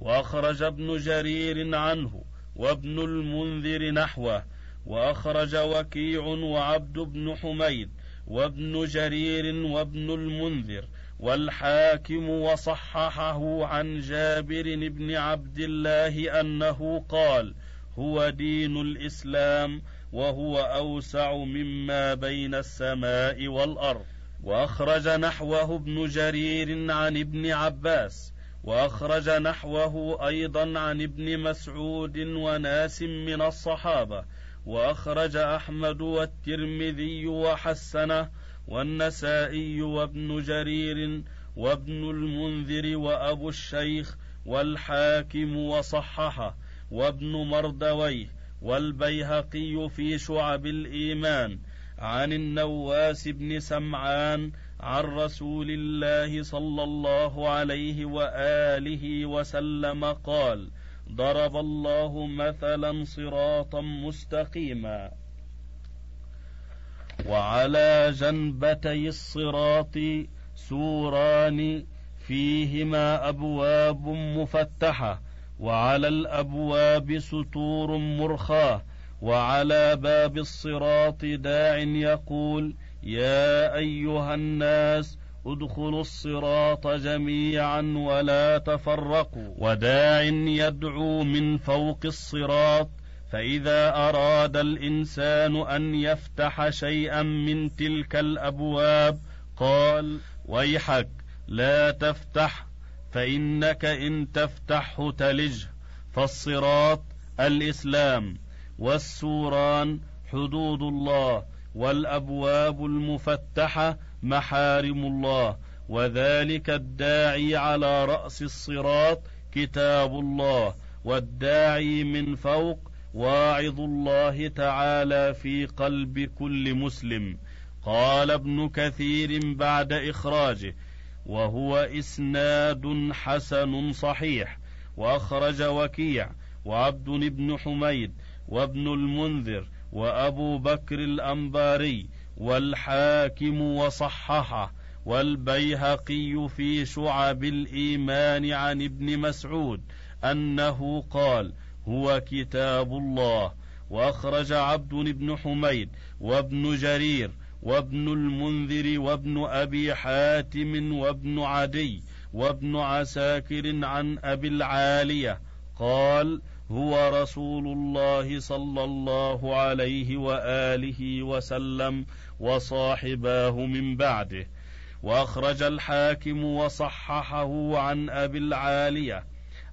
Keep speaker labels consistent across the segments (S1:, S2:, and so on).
S1: وأخرج ابن جرير عنه وابن المنذر نحوه وأخرج وكيع وعبد بن حميد وابن جرير وابن المنذر والحاكم وصححه عن جابر بن عبد الله أنه قال هو دين الإسلام وهو أوسع مما بين السماء والأرض وأخرج نحوه ابن جرير عن ابن عباس وأخرج نحوه أيضا عن ابن مسعود وناس من الصحابة وأخرج أحمد والترمذي وحسنه والنسائي وابن جرير وابن المنذر وأبو الشيخ والحاكم وصححه وابن مردويه والبيهقي في شعب الإيمان. عن النواس بن سمعان عن رسول الله صلى الله عليه وآله وسلم قال ضرب الله مثلا صراطا مستقيما وعلى جنبتي الصراط سوران فيهما أبواب مفتحة وعلى الأبواب ستور مرخاة وعلى باب الصراط داع يقول يا أيها الناس ادخلوا الصراط جميعا ولا تفرقوا. وداع يدعو من فوق الصراط فإذا أراد الإنسان أن يفتح شيئا من تلك الأبواب قال ويحك لا تفتح فإنك إن تفتحه تلج. فالصراط الإسلام. والسوران حدود الله والأبواب المفتحة محارم الله وذلك الداعي على رأس الصراط كتاب الله والداعي من فوق واعظ الله تعالى في قلب كل مسلم. قال ابن كثير بعد إخراجه وهو إسناد حسن صحيح وأخرج وكيع وعبد بن حميد وابن المنذر وأبو بكر الأنباري والحاكم وصححه والبيهقي في شعب الإيمان عن ابن مسعود أنه قال هو كتاب الله. وأخرج عبد بن حميد وابن جرير وابن المنذر وابن أبي حاتم وابن عدي وابن عساكر عن أبي العالية قال هو رسول الله صلى الله عليه وآله وسلم وصاحباه من بعده. وأخرج الحاكم وصححه عن أبي العالية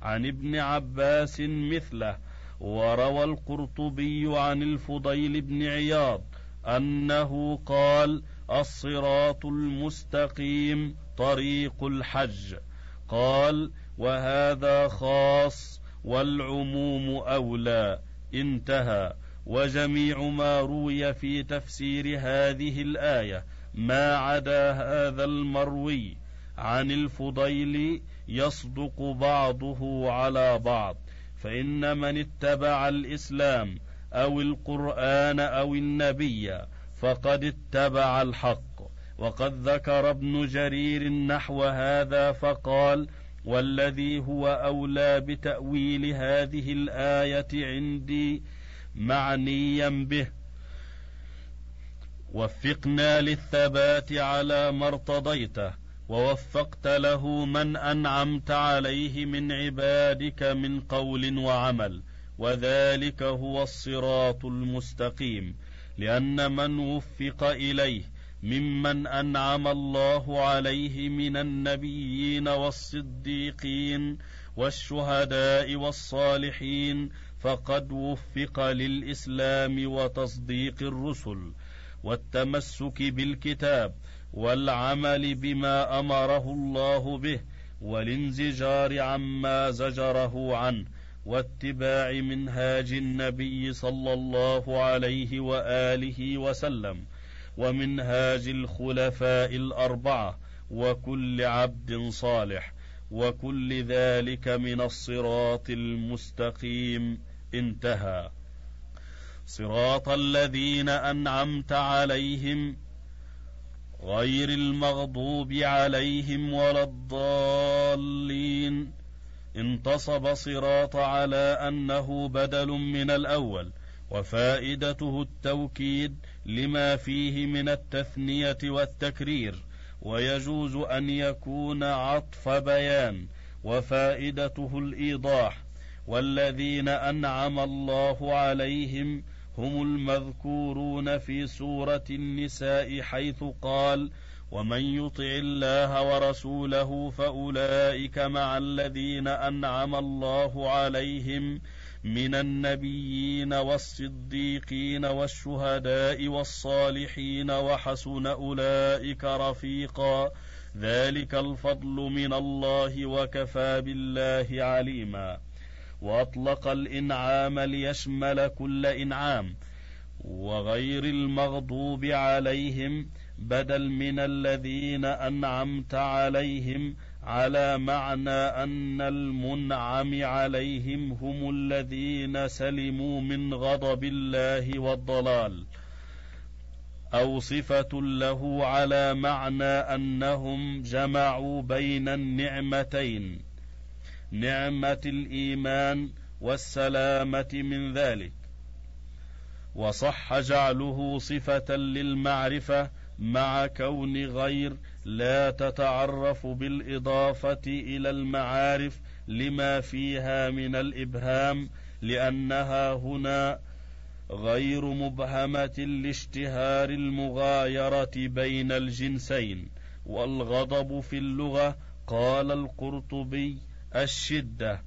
S1: عن ابن عباس مثله وروى القرطبي عن الفضيل بن عياض أنه قال الصراط المستقيم طريق الحج. قال وهذا خاص والعموم أولى انتهى. وجميع ما روي في تفسير هذه الآية ما عدا هذا المروي عن الفضيل يصدق بعضه على بعض. فإن من اتبع الإسلام أو القرآن أو النبي فقد اتبع الحق. وقد ذكر ابن جرير نحو هذا فقال والذي هو أولى بتأويل هذه الآية عندي معنيا به. وفقنا للثبات على ما ارتضيته ووفقت له من أنعمت عليه من عبادك من قول وعمل وذلك هو الصراط المستقيم لأن من وفق إليه ممن أنعم الله عليه من النبيين والصديقين والشهداء والصالحين فقد وفق للإسلام وتصديق الرسل والتمسك بالكتاب والعمل بما أمره الله به والانزجار عما زجره عنه واتباع منهاج النبي صلى الله عليه وآله وسلم. ومنهاج الخلفاء الأربعة وكل عبد صالح وكل ذلك من الصراط المستقيم. انتهى. صراط الذين أنعمت عليهم غير المغضوب عليهم ولا الضالين. انتصب صراط على أنه بدل من الأول. وفائدته التوكيد لما فيه من التثنية والتكرير ويجوز أن يكون عطف بيان وفائدته الإيضاح. والذين أنعم الله عليهم هم المذكورون في سورة النساء حيث قال ومن يطع الله ورسوله فأولئك مع الذين أنعم الله عليهم من النبيين والصديقين والشهداء والصالحين وحسن أولئك رفيقا. ذلك الفضل من الله وكفى بالله عليما. وأطلق الإنعام ليشمل كل إنعام. وغير المغضوب عليهم بدل من الذين أنعمت عليهم على معنى أن المنعم عليهم هم الذين سلموا من غضب الله والضلال. أو صفة له على معنى أنهم جمعوا بين النعمتين نعمة الإيمان والسلامة من ذلك. وصح جعله صفة للمعرفة مع كون غير لا تتعرف بالإضافة إلى المعارف لما فيها من الإبهام لأنها هنا غير مبهمة لاشتهار المغايرة بين الجنسين. والغضب في اللغة قال القرطبي الشدة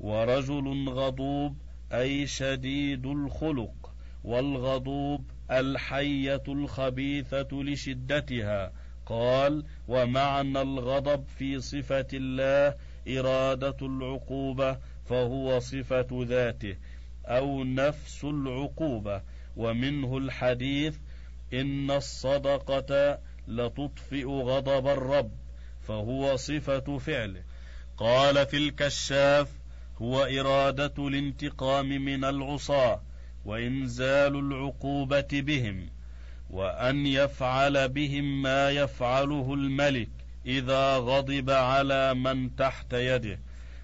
S1: ورجل غضوب أي شديد الخلق والغضوب الحية الخبيثة لشدتها. قال ومعنى الغضب في صفة الله إرادة العقوبة فهو صفة ذاته أو نفس العقوبة. ومنه الحديث إن الصدقة لتطفئ غضب الرب فهو صفة فعله. قال في الكشاف هو إرادة الانتقام من العصاة وإنزال العقوبة بهم. وأن يفعل بهم ما يفعله الملك إذا غضب على من تحت يده.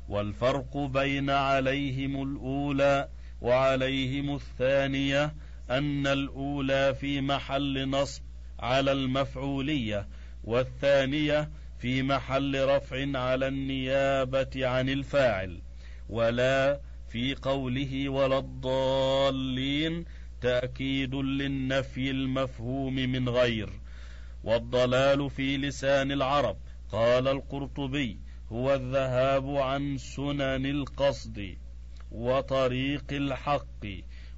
S1: والفرق بين عليهم الأولى وعليهم الثانية أن الأولى في محل نصب على المفعولية والثانية في محل رفع على النيابة عن الفاعل ولا في قوله ولا الضالين تأكيد للنفي المفهوم من غير والضلال في لسان العرب. قال القرطبي هو الذهاب عن سنن القصد وطريق الحق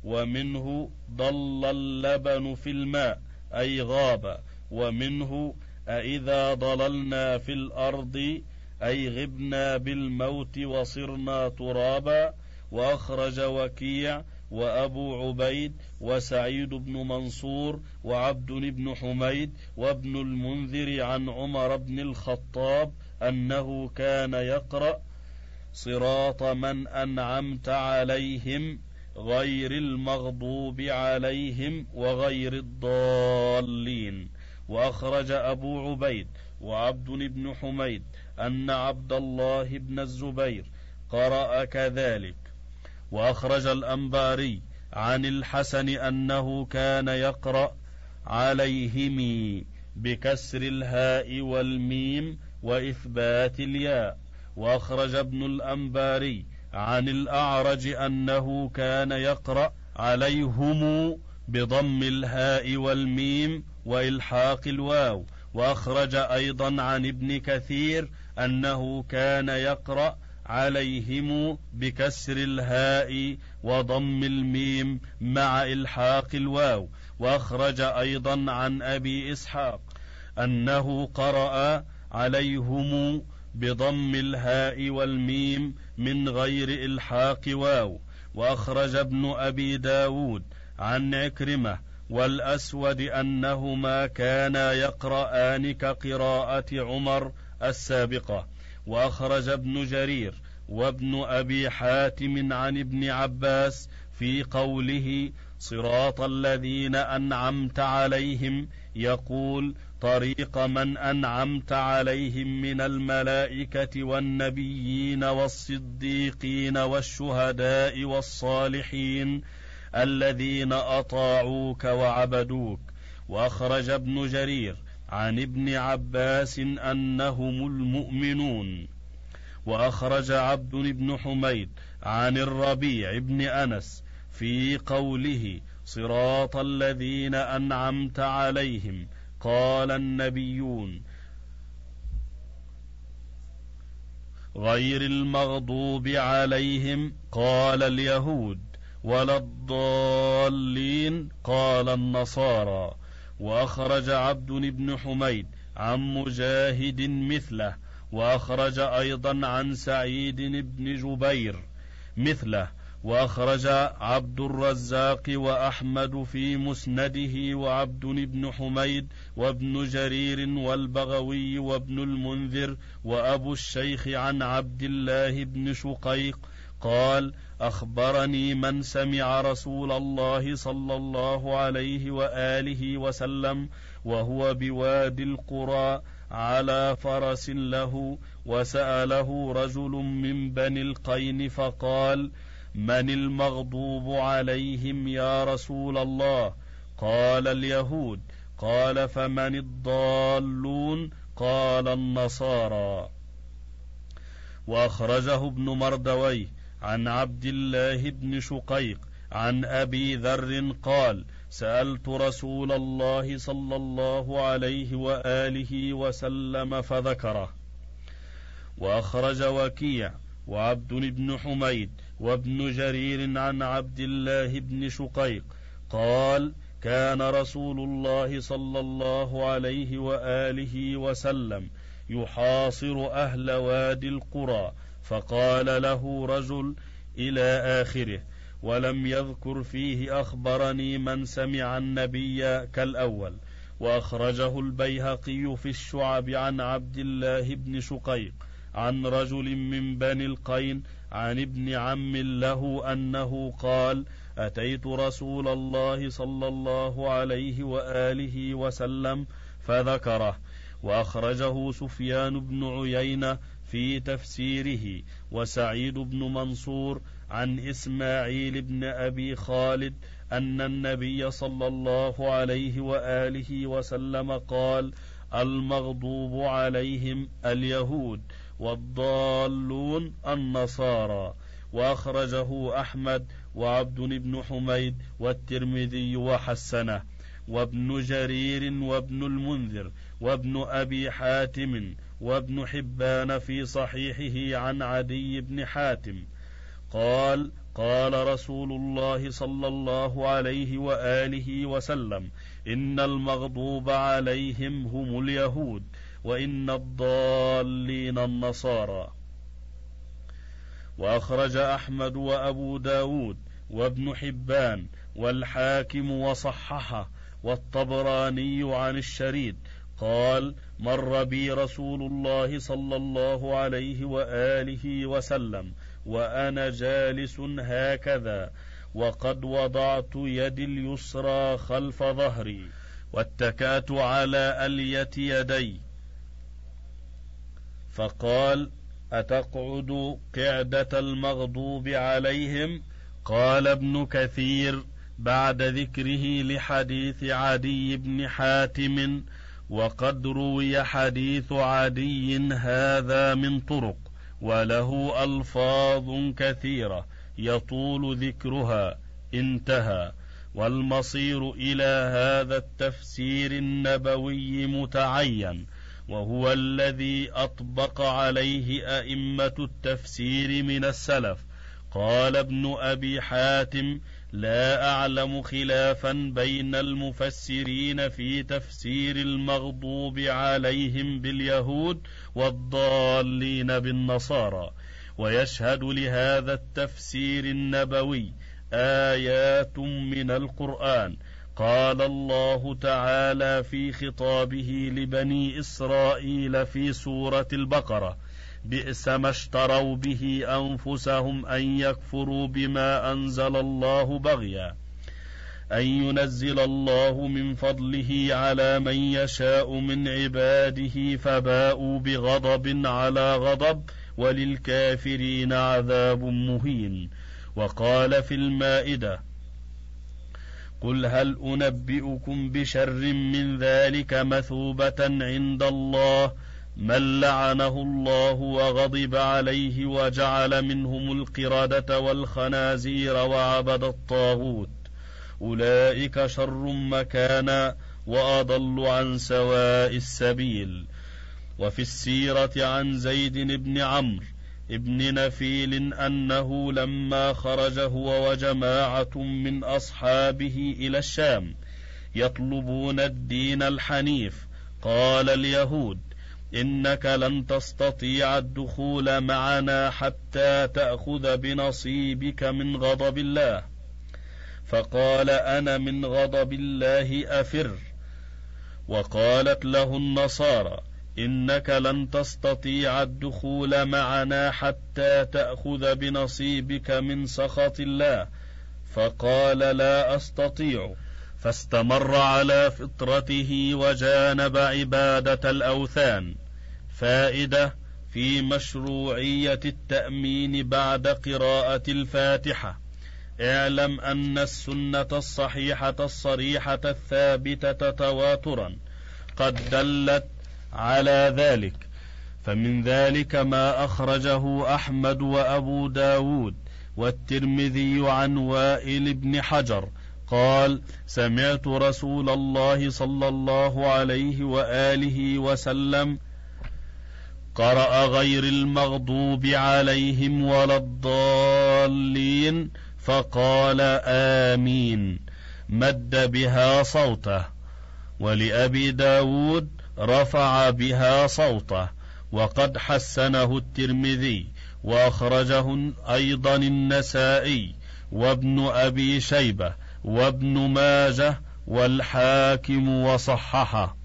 S1: ومنه ضل اللبن في الماء أي غاب. ومنه أإذا ضللنا في الأرض أي غبنا بالموت وصرنا ترابا. وأخرج وكيع وأبو عبيد وسعيد بن منصور وعبد بن حميد وابن المنذر عن عمر بن الخطاب أنه كان يقرأ صراط من أنعمت عليهم غير المغضوب عليهم وغير الضالين. وأخرج أبو عبيد وعبد بن حميد أن عبد الله بن الزبير قرأ كذلك. وأخرج الأنباري عن الحسن أنه كان يقرأ عليهم بكسر الهاء والميم وإثبات الياء. وأخرج ابن الأنباري عن الأعرج أنه كان يقرأ عليهم بضم الهاء والميم وإلحاق الواو. وأخرج أيضا عن ابن كثير أنه كان يقرأ عليهم بكسر الهاء وضم الميم مع إلحاق الواو. وأخرج أيضا عن أبي إسحاق أنه قرأ عليهم بضم الهاء والميم من غير إلحاق واو. وأخرج ابن أبي داود عن عكرمة والأسود أنهما كانا يقران كقراءه عمر السابقة. وأخرج ابن جرير وابن أبي حاتم عن ابن عباس في قوله صراط الذين أنعمت عليهم يقول طريق من أنعمت عليهم من الملائكة والنبيين والصديقين والشهداء والصالحين الذين أطاعوك وعبدوك. وأخرج ابن جرير عن ابن عباس أنهم المؤمنون وأخرج عبد بن حميد عن الربيع بن أنس في قوله صراط الذين أنعمت عليهم قال النبيون. غير المغضوب عليهم قال اليهود. ولا الضالين قال النصارى. وأخرج عبد بن حميد عن مجاهد مثله وأخرج أيضا عن سعيد بن جبير مثله وأخرج عبد الرزاق وأحمد في مسنده وعبد بن حميد وابن جرير والبغوي وابن المنذر وأبو الشيخ عن عبد الله بن شقيق قال أخبرني من سمع رسول الله صلى الله عليه وآله وسلم وهو بوادي القرى على فرس له وسأله رجل من بني القين فقال من المغضوب عليهم يا رسول الله؟ قال اليهود. قال فمن الضالون؟ قال النصارى. وأخرجه ابن مردويه. عن عبد الله بن شقيق عن أبي ذر قال سألت رسول الله صلى الله عليه وآله وسلم فذكره. وأخرج وكيع وعبد بن حميد وابن جرير عن عبد الله بن شقيق قال كان رسول الله صلى الله عليه وآله وسلم يحاصر أهل وادي القرى فقال له رجل إلى آخره ولم يذكر فيه أخبرني من سمع النبي كالأول. وأخرجه البيهقي في الشعب عن عبد الله بن شقيق عن رجل من بني القين عن ابن عم له أنه قال أتيت رسول الله صلى الله عليه وآله وسلم فذكره وأخرجه سفيان بن عيينة في تفسيره وسعيد بن منصور عن إسماعيل بن أبي خالد أن النبي صلى الله عليه وآله وسلم قال المغضوب عليهم اليهود والضالون النصارى. وأخرجه أحمد وعبد بن حميد والترمذي وحسنه وابن جرير وابن المنذر وابن أبي حاتم وابن حبان في صحيحه عن عدي بن حاتم قال قال رسول الله صلى الله عليه وآله وسلم إن المغضوب عليهم هم اليهود وإن الضالين النصارى. وأخرج أحمد وأبو داود وابن حبان والحاكم وصححه والطبراني عن الشريد قال مر بي رسول الله صلى الله عليه وآله وسلم وأنا جالس هكذا وقد وضعت يدي اليسرى خلف ظهري واتكأت على ألية يدي. فقال أتقعد قعدة المغضوب عليهم؟ قال ابن كثير بعد ذكره لحديث عدي بن حاتم وقد روي حديث عدي هذا من طرق وله ألفاظ كثيرة يطول ذكرها انتهى. والمصير إلى هذا التفسير النبوي متعين وهو الذي أطبق عليه أئمة التفسير من السلف. قال ابن أبي حاتم لا أعلم خلافا بين المفسرين في تفسير المغضوب عليهم باليهود والضالين بالنصارى ويشهد لهذا التفسير النبوي آيات من القرآن. قال الله تعالى في خطابه لبني إسرائيل في سورة البقرة بئس ما اشتروا به أنفسهم أن يكفروا بما أنزل الله بغيا. أن ينزل الله من فضله على من يشاء من عباده فباءوا بغضب على غضب وللكافرين عذاب مهين. وقال في المائدة قل هل أنبئكم بشر من ذلك مثوبة عند الله من لعنه الله وغضب عليه وجعل منهم القردة والخنازير وعبد الطاغوت. أولئك شر مكانا وأضل عن سواء السبيل. وفي السيرة عن زيد بن عمرو ابن نفيل أنه لما خرج هو وجماعة من أصحابه إلى الشام يطلبون الدين الحنيف. قال اليهود إنك لن تستطيع الدخول معنا حتى تأخذ بنصيبك من غضب الله. فقال أنا من غضب الله أفر. وقالت له النصارى إنك لن تستطيع الدخول معنا حتى تأخذ بنصيبك من سخط الله. فقال لا أستطيع. فاستمر على فطرته وجانب عبادة الأوثان. فائدة في مشروعية التأمين بعد قراءة الفاتحة. اعلم أن السنة الصحيحة الصريحة الثابتة تواترا. قد دلت على ذلك. فمن ذلك ما أخرجه أحمد وأبو داود والترمذي عن وائل بن حجر. قال سمعت رسول الله صلى الله عليه وآله وسلم قرأ غير المغضوب عليهم ولا الضالين فقال آمين. مد بها صوته ولأبي داود رفع بها صوته وقد حسنه الترمذي وأخرجه أيضا النسائي وابن أبي شيبة وابن ماجه والحاكم وصححه.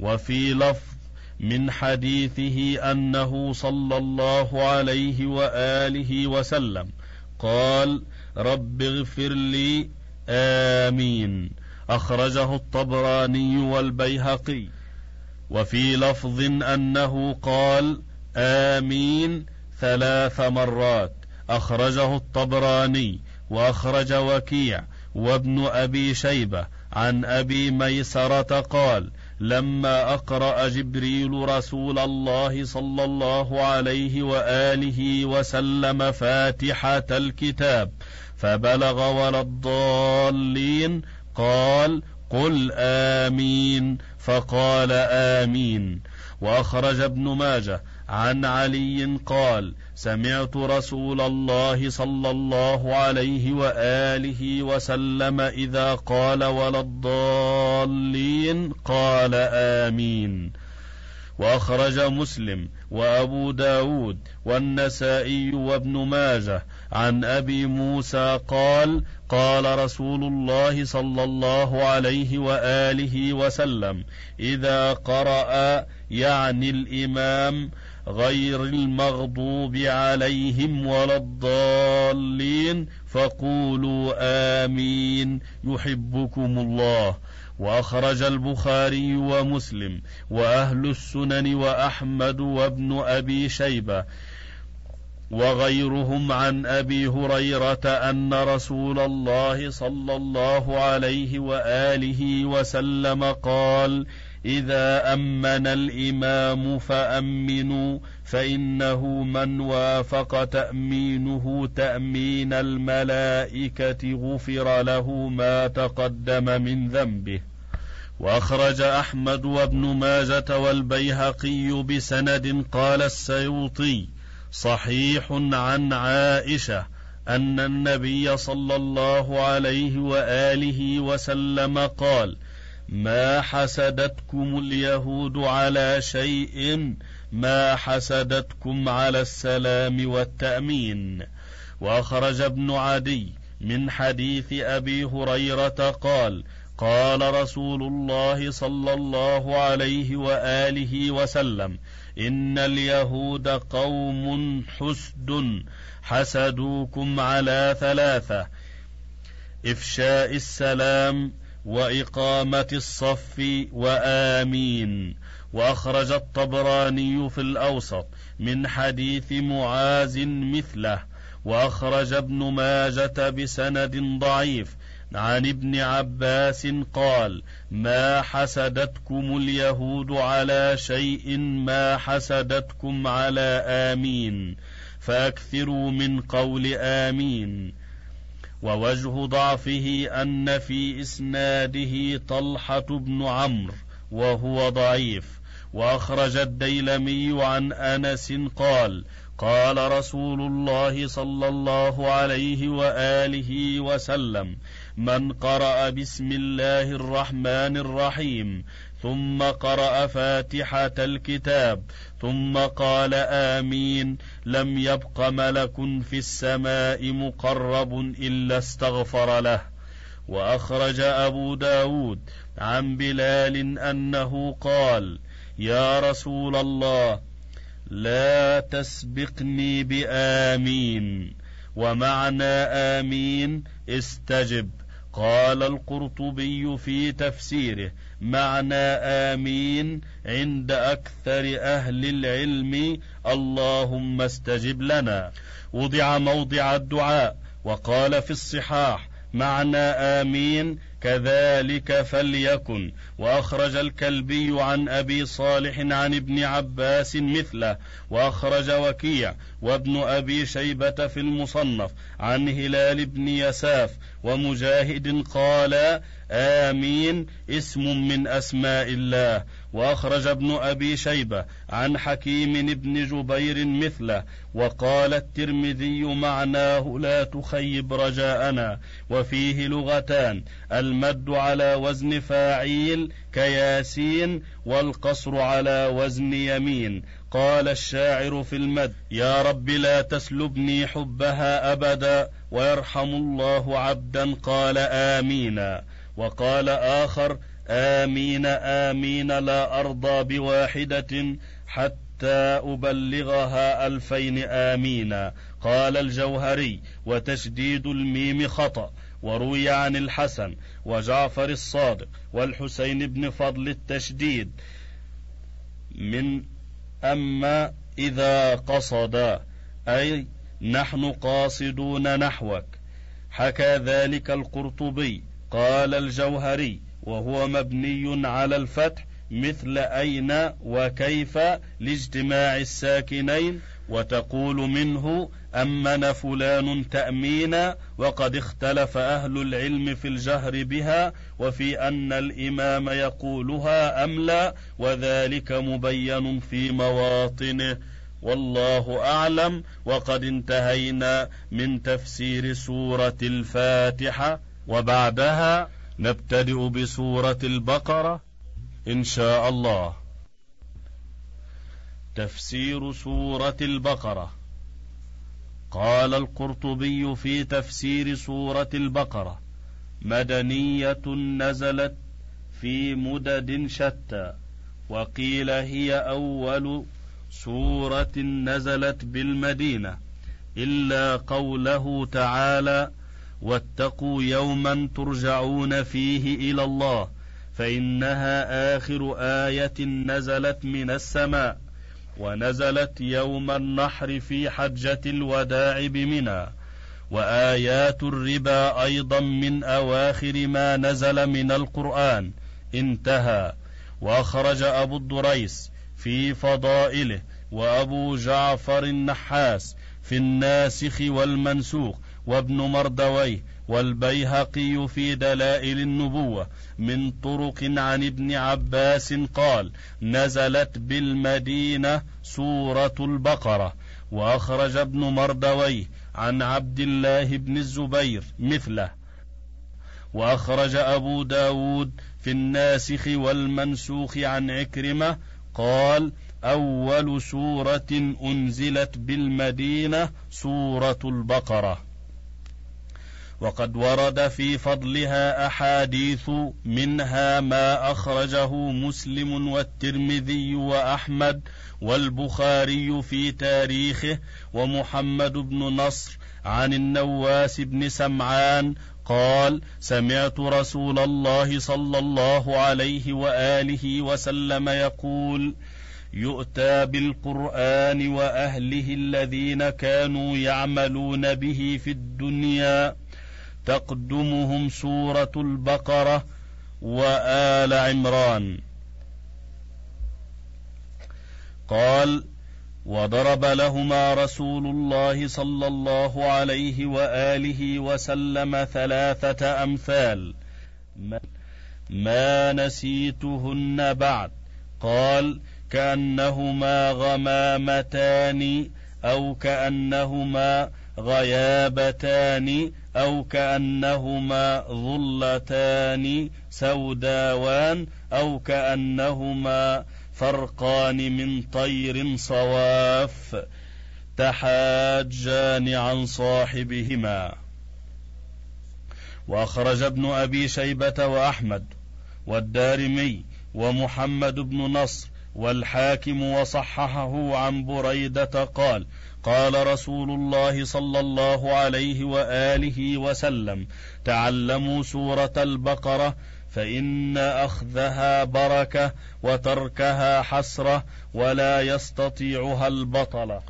S1: وفي لفظ من حديثه أنه صلى الله عليه وآله وسلم قال رب اغفر لي آمين. أخرجه الطبراني والبيهقي. وفي لفظ أنه قال آمين ثلاث مرات. أخرجه الطبراني وأخرج وكيع. وابن أبي شيبة عن أبي ميسرة قال لما أقرأ جبريل رسول الله صلى الله عليه وآله وسلم فاتحة الكتاب فبلغ ولا الضالين قال قل آمين. فقال آمين. وأخرج ابن ماجه عن علي قال سمعت رسول الله صلى الله عليه وآله وسلم إذا قال ولا الضالين? قال آمين. وأخرج مسلم وأبو داود والنسائي وابن ماجه عن أبي موسى قال قال رسول الله صلى الله عليه وآله وسلم إذا قرأ يعني الإمام غير المغضوب عليهم ولا الضالين فقولوا آمين. يحبكم الله. وأخرج البخاري ومسلم وأهل السنن وأحمد وابن أبي شيبة وغيرهم عن أبي هريرة أن رسول الله صلى الله عليه وآله وسلم قال إذا امن الإمام فأمنوا فإنه من وافق تأمينه تأمين الملائكة غفر له ما تقدم من ذنبه. وأخرج أحمد وابن ماجة والبيهقي بسند قال السيوطي صحيح عن عائشة أن النبي صلى الله عليه وآله وسلم قال ما حسدتكم اليهود على شيء؟ ما حسدتكم على السلام والتأمين؟ وأخرج ابن عدي من حديث أبي هريرة قال قال رسول الله صلى الله عليه وآله وسلم إن اليهود قوم حسد حسدوكم على ثلاثة إفشاء السلام وإقامة الصف وآمين. وأخرج الطبراني في الأوسط من حديث معاذ مثله. وأخرج ابن ماجة بسند ضعيف. عن ابن عباس قال ما حسدتكم اليهود على شيء ما حسدتكم على آمين. فأكثروا من قول آمين. ووجه ضعفه أن في إسناده طلحة بن عمرو وهو ضعيف. وأخرج الديلمي عن أنس قال قال رسول الله صلى الله عليه وآله وسلم من قرأ بسم الله الرحمن الرحيم ثم قرأ فاتحة الكتاب ثم قال آمين لم يبق ملك في السماء مقرب إلا استغفر له. وأخرج أبو داود عن بلال أنه قال يا رسول الله لا تسبقني بآمين ومعنى آمين استجب. قال القرطبي في تفسيره معنى آمين عند أكثر أهل العلم اللهم استجب لنا. وضع موضع الدعاء وقال في الصحاح معنى آمين كذلك فليكن. وأخرج الكلبي عن أبي صالح عن ابن عباس مثله. وأخرج وكيع وابن أبي شيبة في المصنف عن هلال بن يساف. ومجاهد قال آمين اسم من أسماء الله. وأخرج ابن أبي شيبة عن حكيم بن جبير مثله وقال الترمذي معناه لا تخيب رجاءنا وفيه لغتان المد على وزن فاعيل كياسين والقصر على وزن يمين. قال الشاعر في المد يا رب لا تسلبني حبها أبدا ويرحم الله عبدا قال امينا وقال آخر آمين آمين لا ارضى بواحدة حتى أبلغها ألفين امينا قال الجوهري وتشديد الميم خطأ وروي عن الحسن وجعفر الصادق والحسين بن فضل التشديد. من أما إذا قصد أي نحن قاصدون نحوك. حكى ذلك القرطبي. قال الجوهري وهو مبني على الفتح مثل أين وكيف لاجتماع الساكنين وتقول منه أمن فلان تأمينا وقد اختلف أهل العلم في الجهر بها وفي أن الإمام يقولها أم لا وذلك مبين في مواطنه. والله أعلم وقد انتهينا من تفسير سورة الفاتحة وبعدها نبتدئ بسورة البقرة إن شاء الله. تفسير سورة البقرة. قال القرطبي في تفسير سورة البقرة مدنية نزلت في مدد شتى وقيل هي أول سورة نزلت بالمدينة إلا قوله تعالى واتقوا يوما ترجعون فيه إلى الله فإنها آخر آية نزلت من السماء ونزلت يوم النحر في حجة الوداع بمنى وآيات الربا أيضا من أواخر ما نزل من القرآن انتهى وأخرج أبو الدريس في فضائله وأبو جعفر النحاس في الناسخ والمنسوخ وابن مردويه والبيهقي في دلائل النبوة من طرق عن ابن عباس قال نزلت بالمدينة سورة البقرة. وأخرج ابن مردويه عن عبد الله بن الزبير مثله. وأخرج أبو داود في الناسخ والمنسوخ عن عكرمة قال أول سورة أنزلت بالمدينة سورة البقرة. وقد ورد في فضلها أحاديث منها ما أخرجه مسلم والترمذي وأحمد والبخاري في تاريخه ومحمد بن نصر عن النواس بن سمعان قال سمعت رسول الله صلى الله عليه وآله وسلم يقول يؤتى بالقرآن وأهله الذين كانوا يعملون به في الدنيا تقدمهم سورة البقرة وآل عمران. قال وضرب لهما رسول الله صلى الله عليه وآله وسلم ثلاثة أمثال. ما نسيتهن بعد. قال كأنهما غمامتان أو كأنهما غيابتان أو كأنهما ظلتان سوداوان أو كأنهما فرقان من طير صواف تحاجان عن صاحبهما. وأخرج ابن أبي شيبة وأحمد والدارمي ومحمد بن نصر والحاكم وصححه عن بريدة قال قال رسول الله صلى الله عليه وآله وسلم تعلموا سورة البقرة فإن أخذها بركة وتركها حسرة ولا يستطيعها البطله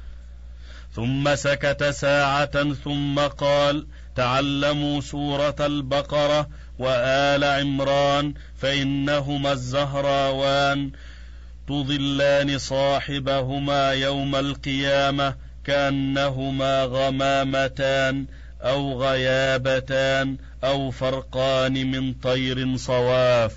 S1: ثم سكت ساعة ثم قال تعلموا سورة البقرة وآل عمران فإنهما الزهراوان تضلان صاحبهما يوم القيامة كأنهما غمامتان أو غيابتان أو فرقان من طير صواف.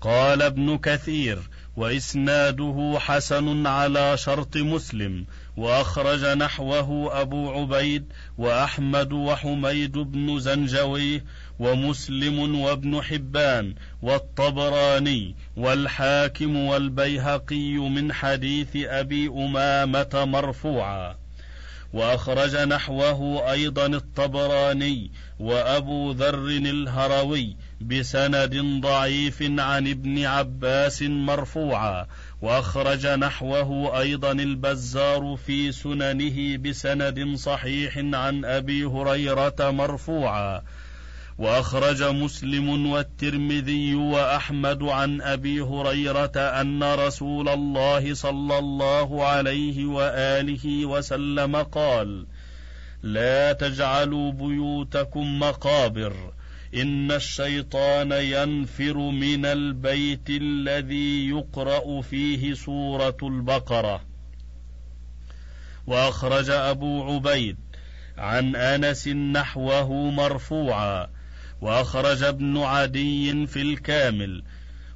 S1: قال ابن كثير وإسناده حسن على شرط مسلم وأخرج نحوه أبو عبيد وأحمد وحميد بن زنجويه ومسلم وابن حبان والطبراني والحاكم والبيهقي من حديث أبي أمامة مرفوعا. وأخرج نحوه أيضا الطبراني وأبو ذر الهروي بسند ضعيف عن ابن عباس مرفوعا وأخرج نحوه أيضا البزار في سننه بسند صحيح عن أبي هريرة مرفوعا. وأخرج مسلم والترمذي وأحمد عن أبي هريرة أن رسول الله صلى الله عليه وآله وسلم قال لا تجعلوا بيوتكم مقابر إن الشيطان ينفر من البيت الذي يقرأ فيه سورة البقرة. وأخرج أبو عبيد عن أنس نحوه مرفوعا. وأخرج ابن عدي في الكامل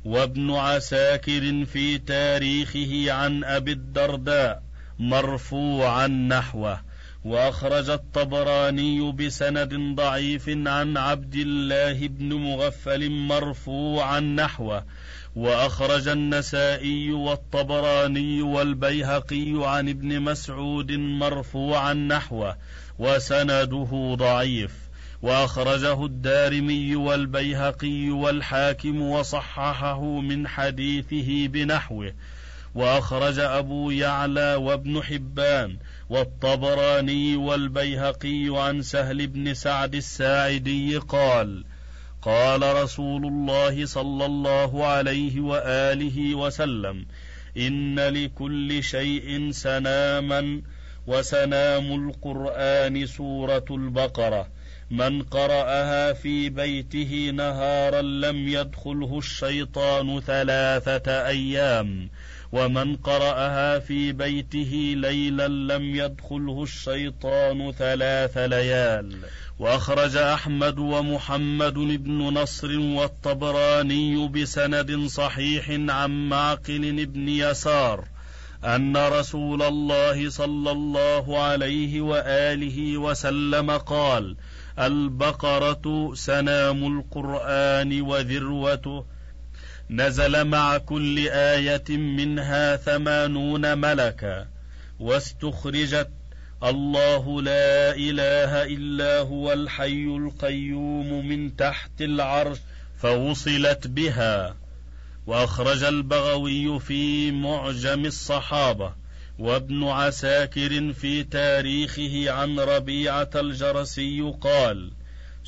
S1: وابن عساكر في تاريخه عن أبي الدرداء مرفوعا نحوه. وأخرج الطبراني بسند ضعيف عن عبد الله بن مغفل مرفوعا نحوه. وأخرج النسائي والطبراني والبيهقي عن ابن مسعود مرفوعا نحوه وسنده ضعيف. وأخرجه الدارمي والبيهقي والحاكم وصححه من حديثه بنحوه. وأخرج أبو يعلى وابن حبان والطبراني والبيهقي عن سهل بن سعد الساعدي قال قال رسول الله صلى الله عليه وآله وسلم إن لكل شيء سناما وسنام القرآن سورة البقرة. من قرأها في بيته نهارا لم يدخله الشيطان ثلاثة أيام. ومن قرأها في بيته ليلا لم يدخله الشيطان ثلاث ليال. وأخرج أحمد ومحمد بن نصر والطبراني بسند صحيح عن معقل بن يسار أن رسول الله صلى الله عليه وآله وسلم قال البقرة سنام القرآن وذروته ، نزل مع كل آية منها ثمانون ملكا، واستخرجت الله لا إله إلا هو الحي القيوم من تحت العرش فوصلت بها. وأخرج البغوي في معجم الصحابة وابن عساكر في تاريخه عن ربيعة الجرسي قال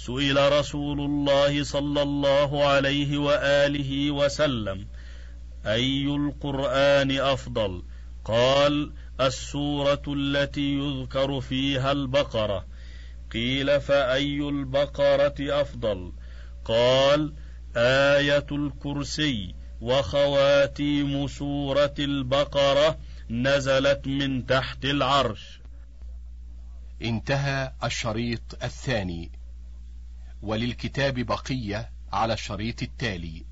S1: سئل رسول الله صلى الله عليه وآله وسلم أي القرآن أفضل؟ قال السورة التي يذكر فيها البقرة. قيل فأي البقرة أفضل؟ قال آية الكرسي وخواتيم سورة البقرة نزلت من تحت العرش.
S2: انتهى الشريط الثاني. وللكتاب بقية على الشريط التالي.